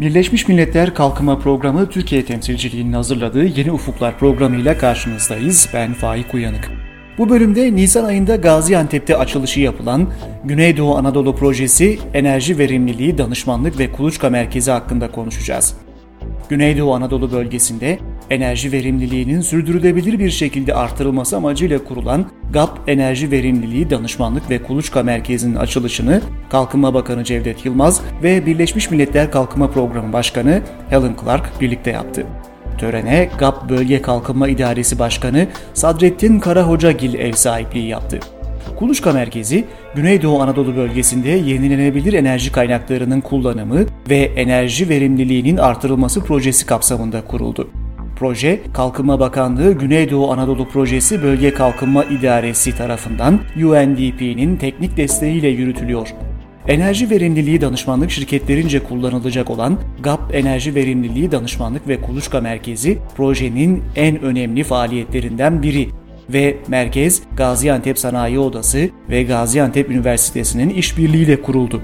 Birleşmiş Milletler Kalkınma Programı Türkiye temsilciliğinin hazırladığı Yeni Ufuklar programıyla karşınızdayız. Ben Faik Uyanık. Bu bölümde Nisan ayında Gaziantep'te açılışı yapılan Güneydoğu Anadolu Projesi Enerji Verimliliği Danışmanlık ve Kuluçka Merkezi hakkında konuşacağız. Güneydoğu Anadolu bölgesinde enerji verimliliğinin sürdürülebilir bir şekilde artırılması amacıyla kurulan GAP Enerji Verimliliği Danışmanlık ve Kuluçka Merkezi'nin açılışını Kalkınma Bakanı Cevdet Yılmaz ve Birleşmiş Milletler Kalkınma Programı Başkanı Helen Clark birlikte yaptı. Törene GAP Bölge Kalkınma İdaresi Başkanı Sadrettin Karahocagil ev sahipliği yaptı. Kuluçka Merkezi, Güneydoğu Anadolu bölgesinde yenilenebilir enerji kaynaklarının kullanımı ve enerji verimliliğinin artırılması projesi kapsamında kuruldu. Proje, Kalkınma Bakanlığı Güneydoğu Anadolu Projesi Bölge Kalkınma İdaresi tarafından UNDP'nin teknik desteğiyle yürütülüyor. Enerji verimliliği danışmanlık şirketlerince kullanılacak olan GAP Enerji Verimliliği Danışmanlık ve Kuluçka Merkezi projenin en önemli faaliyetlerinden biri ve merkez Gaziantep Sanayi Odası ve Gaziantep Üniversitesi'nin işbirliğiyle kuruldu.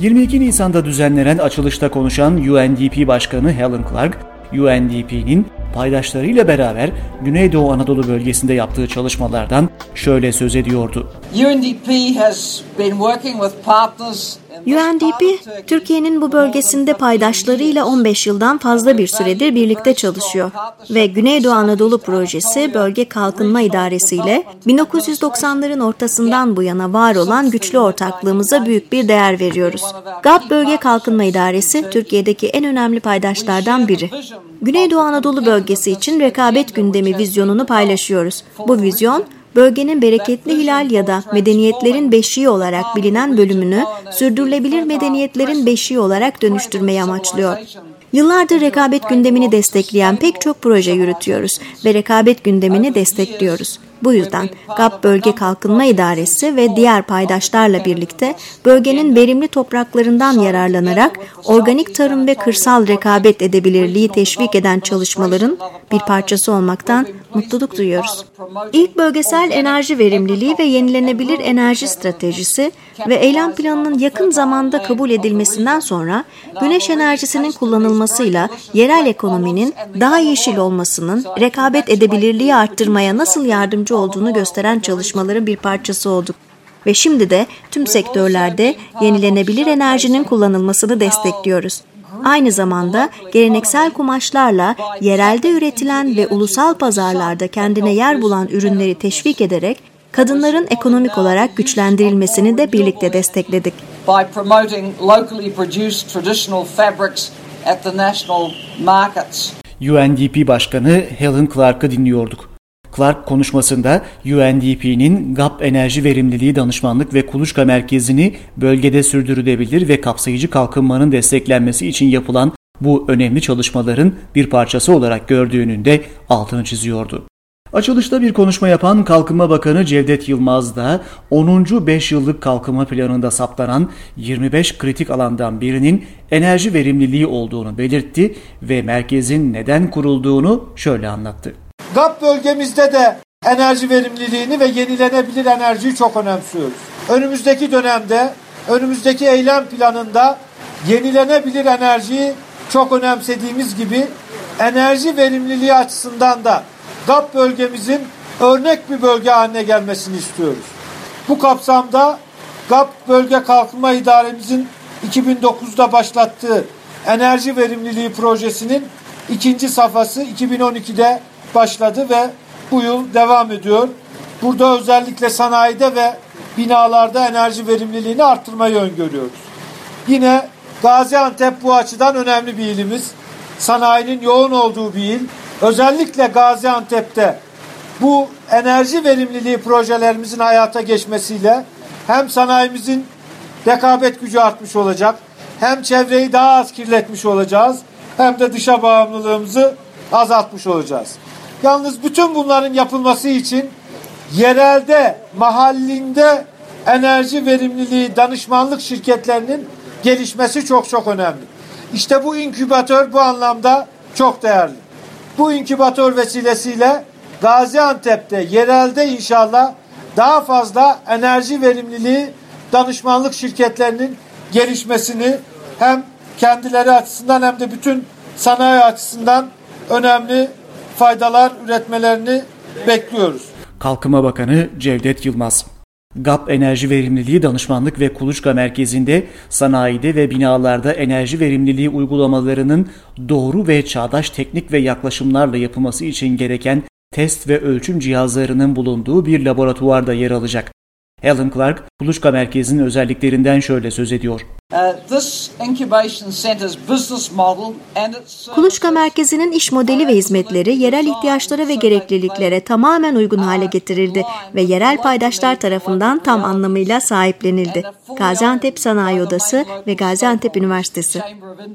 22 Nisan'da düzenlenen açılışta konuşan UNDP Başkanı Helen Clark, UNDP'nin paydaşlarıyla beraber Güneydoğu Anadolu bölgesinde yaptığı çalışmalardan şöyle söz ediyordu. UNDP has been working with partners UNDP, Türkiye'nin bu bölgesinde paydaşlarıyla 15 yıldan fazla bir süredir birlikte çalışıyor ve Güneydoğu Anadolu Projesi Bölge Kalkınma İdaresi ile 1990'ların ortasından bu yana var olan güçlü ortaklığımıza büyük bir değer veriyoruz. GAP Bölge Kalkınma İdaresi, Türkiye'deki en önemli paydaşlardan biri. Güneydoğu Anadolu bölgesi için rekabet gündemi vizyonunu paylaşıyoruz. Bu vizyon, bölgenin bereketli hilal ya da medeniyetlerin beşiği olarak bilinen bölümünü sürdürülebilir medeniyetlerin beşiği olarak dönüştürmeyi amaçlıyor. Yıllardır rekabet gündemini destekleyen pek çok proje yürütüyoruz ve rekabet gündemini destekliyoruz. Bu yüzden GAP Bölge Kalkınma İdaresi ve diğer paydaşlarla birlikte bölgenin verimli topraklarından yararlanarak organik tarım ve kırsal rekabet edebilirliği teşvik eden çalışmaların bir parçası olmaktan mutluluk duyuyoruz. İlk bölgesel enerji verimliliği ve yenilenebilir enerji stratejisi ve eylem planının yakın zamanda kabul edilmesinden sonra güneş enerjisinin kullanılmasıyla yerel ekonominin daha yeşil olmasının rekabet edebilirliği arttırmaya nasıl yardımcı olduğunu gösteren çalışmaların bir parçası olduk ve şimdi de tüm sektörlerde yenilenebilir enerjinin kullanılmasını destekliyoruz. Aynı zamanda geleneksel kumaşlarla yerelde üretilen ve ulusal pazarlarda kendine yer bulan ürünleri teşvik ederek kadınların ekonomik olarak güçlendirilmesini de birlikte destekledik. By promoting locally produced traditional fabrics at the national markets. UNDP Başkanı Helen Clark'ı dinliyorduk. Clark konuşmasında UNDP'nin GAP Enerji Verimliliği Danışmanlık ve Kuluçka Merkezi'ni bölgede sürdürülebilir ve kapsayıcı kalkınmanın desteklenmesi için yapılan bu önemli çalışmaların bir parçası olarak gördüğünün de altını çiziyordu. Açılışta bir konuşma yapan Kalkınma Bakanı Cevdet Yılmaz da 10. 5 yıllık kalkınma planında saptanan 25 kritik alandan birinin enerji verimliliği olduğunu belirtti ve merkezin neden kurulduğunu şöyle anlattı. GAP bölgemizde de enerji verimliliğini ve yenilenebilir enerjiyi çok önemsiyoruz. Önümüzdeki dönemde, önümüzdeki eylem planında yenilenebilir enerjiyi çok önemsediğimiz gibi enerji verimliliği açısından da GAP bölgemizin örnek bir bölge haline gelmesini istiyoruz. Bu kapsamda GAP Bölge Kalkınma İdaremizin 2009'da başlattığı enerji verimliliği projesinin ikinci safhası 2012'de başladı ve bu yıl devam ediyor. Burada özellikle sanayide ve binalarda enerji verimliliğini arttırmayı öngörüyoruz. Yine Gaziantep bu açıdan önemli bir ilimiz. Sanayinin yoğun olduğu bir il. Özellikle Gaziantep'te bu enerji verimliliği projelerimizin hayata geçmesiyle hem sanayimizin rekabet gücü artmış olacak, hem çevreyi daha az kirletmiş olacağız, hem de dışa bağımlılığımızı azaltmış olacağız. Yalnız bütün bunların yapılması için yerelde, mahallinde enerji verimliliği danışmanlık şirketlerinin gelişmesi çok çok önemli. İşte bu inkübatör bu anlamda çok değerli. Bu inkübatör vesilesiyle Gaziantep'te yerelde inşallah daha fazla enerji verimliliği danışmanlık şirketlerinin gelişmesini hem kendileri açısından hem de bütün sanayi açısından önemli faydalar üretmelerini bekliyoruz. Kalkınma Bakanı Cevdet Yılmaz GAP Enerji Verimliliği Danışmanlık ve Kuluçka Merkezi'nde sanayide ve binalarda enerji verimliliği uygulamalarının doğru ve çağdaş teknik ve yaklaşımlarla yapılması için gereken test ve ölçüm cihazlarının bulunduğu bir laboratuvarda yer alacak. Alan Clark, Kuluçka Merkezi'nin özelliklerinden şöyle söz ediyor. Uh, Kuluçka Merkezi'nin iş modeli ve hizmetleri yerel ihtiyaçlara ve gerekliliklere tamamen uygun hale getirildi ve yerel paydaşlar tarafından tam anlamıyla sahiplenildi. Gaziantep Sanayi Odası ve Gaziantep Üniversitesi.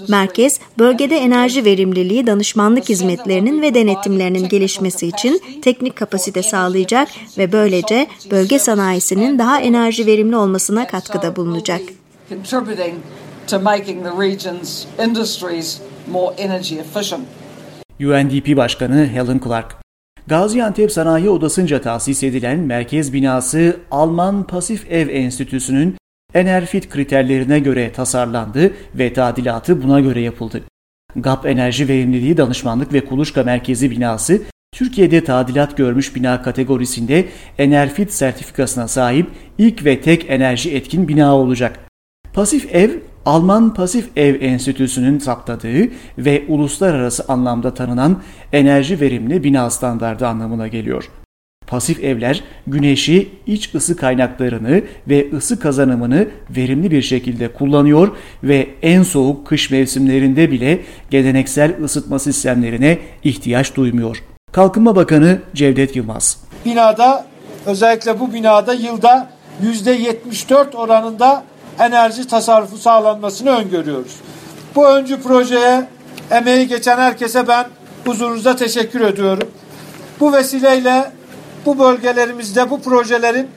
Merkez, bölgede enerji verimliliği danışmanlık hizmetlerinin ve denetimlerinin gelişmesi için teknik kapasite sağlayacak ve böylece bölge sanayisinin daha enerji verimli olmasına katkıda bulunacak. UNDP Başkanı Helen Clark Gaziantep Sanayi Odası'nca tahsis edilen merkez binası Alman Pasif Ev Enstitüsü'nün Enerfit kriterlerine göre tasarlandı ve tadilatı buna göre yapıldı. GAP Enerji Verimliliği Danışmanlık ve Kuluçka Merkezi binası Türkiye'de tadilat görmüş bina kategorisinde Enerfit sertifikasına sahip ilk ve tek enerji etkin bina olacak. Pasif ev, Alman Pasif Ev Enstitüsü'nün saptadığı ve uluslararası anlamda tanınan enerji verimli bina standardı anlamına geliyor. Pasif evler güneşi, iç ısı kaynaklarını ve ısı kazanımını verimli bir şekilde kullanıyor ve en soğuk kış mevsimlerinde bile geleneksel ısıtma sistemlerine ihtiyaç duymuyor. Kalkınma Bakanı Cevdet Yılmaz. Binada özellikle bu binada yılda %74 oranında enerji tasarrufu sağlanmasını öngörüyoruz. Bu öncü projeye emeği geçen herkese ben huzurunuzda teşekkür ediyorum. Bu vesileyle bu bölgelerimizde bu projelerin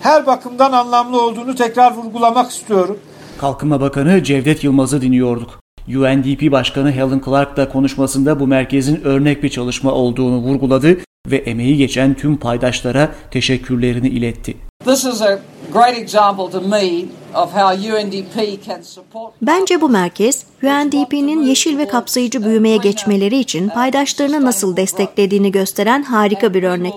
her bakımdan anlamlı olduğunu tekrar vurgulamak istiyorum. Kalkınma Bakanı Cevdet Yılmaz'ı dinliyorduk. UNDP Başkanı Helen Clark da konuşmasında bu merkezin örnek bir çalışma olduğunu vurguladı ve emeği geçen tüm paydaşlara teşekkürlerini iletti. Bence bu merkez, UNDP'nin yeşil ve kapsayıcı büyümeye geçmeleri için paydaşlarını nasıl desteklediğini gösteren harika bir örnek.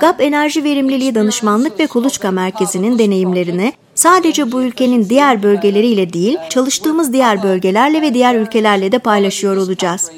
GAP Enerji Verimliliği Danışmanlık ve Kuluçka Merkezi'nin deneyimlerini sadece bu ülkenin diğer bölgeleriyle değil, çalıştığımız diğer bölgelerle ve diğer ülkelerle de paylaşıyor olacağız.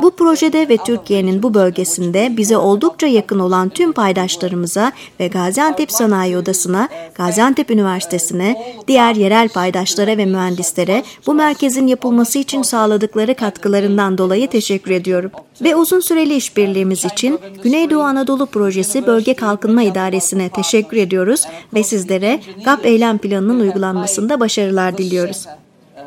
Bu projede ve Türkiye'nin bu bölgesinde bize oldukça yakın olan tüm paydaşlarımıza ve Gaziantep Sanayi Odası'na, Gaziantep Üniversitesi'ne, diğer yerel paydaşlara ve mühendislere bu merkezin yapılması için sağladıkları katkılarından dolayı teşekkür ediyorum. Ve uzun süreli işbirliğimiz için Güneydoğu Anadolu Projesi Bölge Kalkınma İdaresi'ne teşekkür ediyoruz ve sizlere GAP Eylem Planı'nın uygulanmasında başarılar diliyoruz.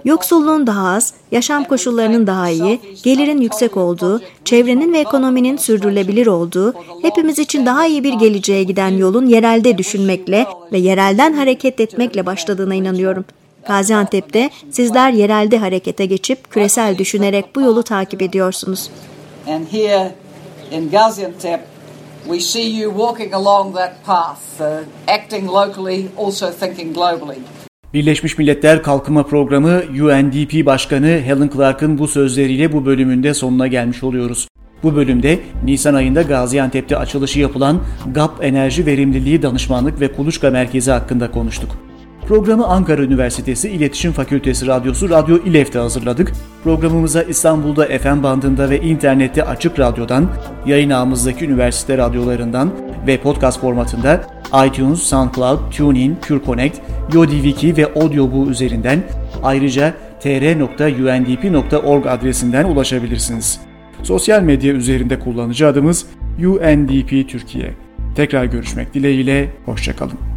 Yoksulluğun daha az, yaşam koşullarının daha iyi, gelirin yüksek olduğu, çevrenin ve ekonominin sürdürülebilir olduğu, hepimiz için daha iyi bir geleceğe giden yolun yerelde düşünmekle ve yerelden hareket etmekle başladığına inanıyorum. Gaziantep'te sizler yerelde harekete geçip küresel düşünerek bu yolu takip ediyorsunuz. And here in Gaziantep we see you walking along that path, uh, acting locally, also thinking globally. Birleşmiş Milletler Kalkınma Programı UNDP Başkanı Helen Clark'ın bu sözleriyle bu bölümünde sonuna gelmiş oluyoruz. Bu bölümde Nisan ayında Gaziantep'te açılışı yapılan GAP Enerji Verimliliği Danışmanlık ve Kuluçka Merkezi hakkında konuştuk. Programı Ankara Üniversitesi İletişim Fakültesi Radyosu Radyo İLEF'te hazırladık. Programımıza İstanbul'da FM bandında ve internette açık radyodan, yayın ağımızdaki üniversite radyolarından ve podcast formatında iTunes, SoundCloud, TuneIn, PureConnect, YoDiviki ve AudioBoo üzerinden ayrıca tr.undp.org adresinden ulaşabilirsiniz. Sosyal medya üzerinde kullanıcı adımız UNDP Türkiye. Tekrar görüşmek dileğiyle, hoşçakalın.